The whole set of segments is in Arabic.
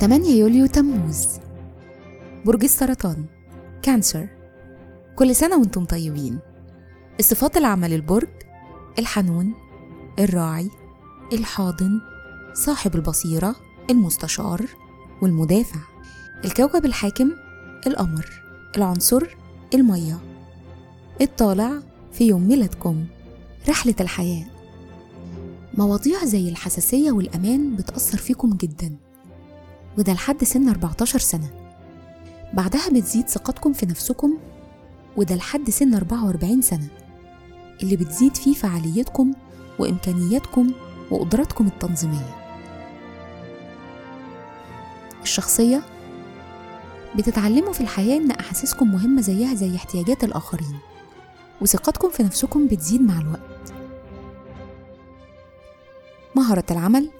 8 يوليو تموز. برج السرطان. كانسر. كل سنة وأنتم طيبين. الصفات العامة للبرج الحنون الراعي الحاضن صاحب البصيرة المستشار والمدافع. الكوكب الحاكم القمر. العنصر المية. الطالع في يوم ميلادكم. رحلة الحياة. مواضيع زي الحساسية والأمان بتأثر فيكم جدا. وده لحد سن 14 سنة. بعدها بتزيد ثقتكم في نفسكم وده لحد سن 44 سنة. اللي بتزيد فيه فعاليتكم وإمكانياتكم وقدراتكم التنظيمية. الشخصية بتتعلموا في الحياة إن أحاسيسكم مهمة زيها زي احتياجات الآخرين وثقتكم في نفسكم بتزيد مع الوقت. مهارة العمل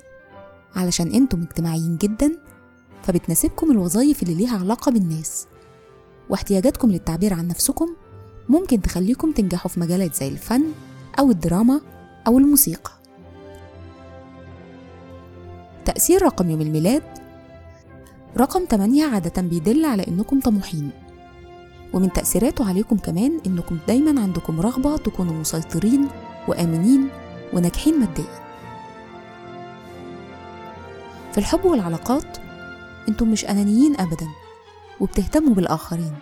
علشان أنتم اجتماعيين جدا فبتناسبكم الوظائف اللي ليها علاقة بالناس. واحتياجاتكم للتعبير عن نفسكم ممكن تخليكم تنجحوا في مجالات زي الفن أو الدراما أو الموسيقى. تأثير رقم يوم الميلاد. رقم 8 عادة بيدل على إنكم طموحين. ومن تأثيراته عليكم كمان إنكم دايما عندكم رغبة تكونوا مسيطرين وآمنين وناجحين ماديا. في الحب والعلاقات أنتم مش أنانيين أبدا وبتهتموا بالآخرين.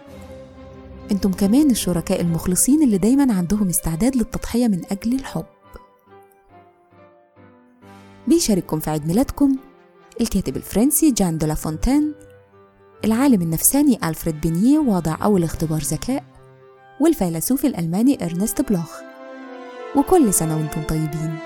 أنتم كمان الشركاء المخلصين اللي دايما عندهم استعداد للتضحية من أجل الحب. بيشارككم في عيد ميلادكم الكاتب الفرنسي جان دولا فونتين العالم النفساني ألفريد بينيه وضع أول اختبار ذكاء والفيلسوف الألماني إرنست بلوخ. وكل سنة وأنتم طيبين.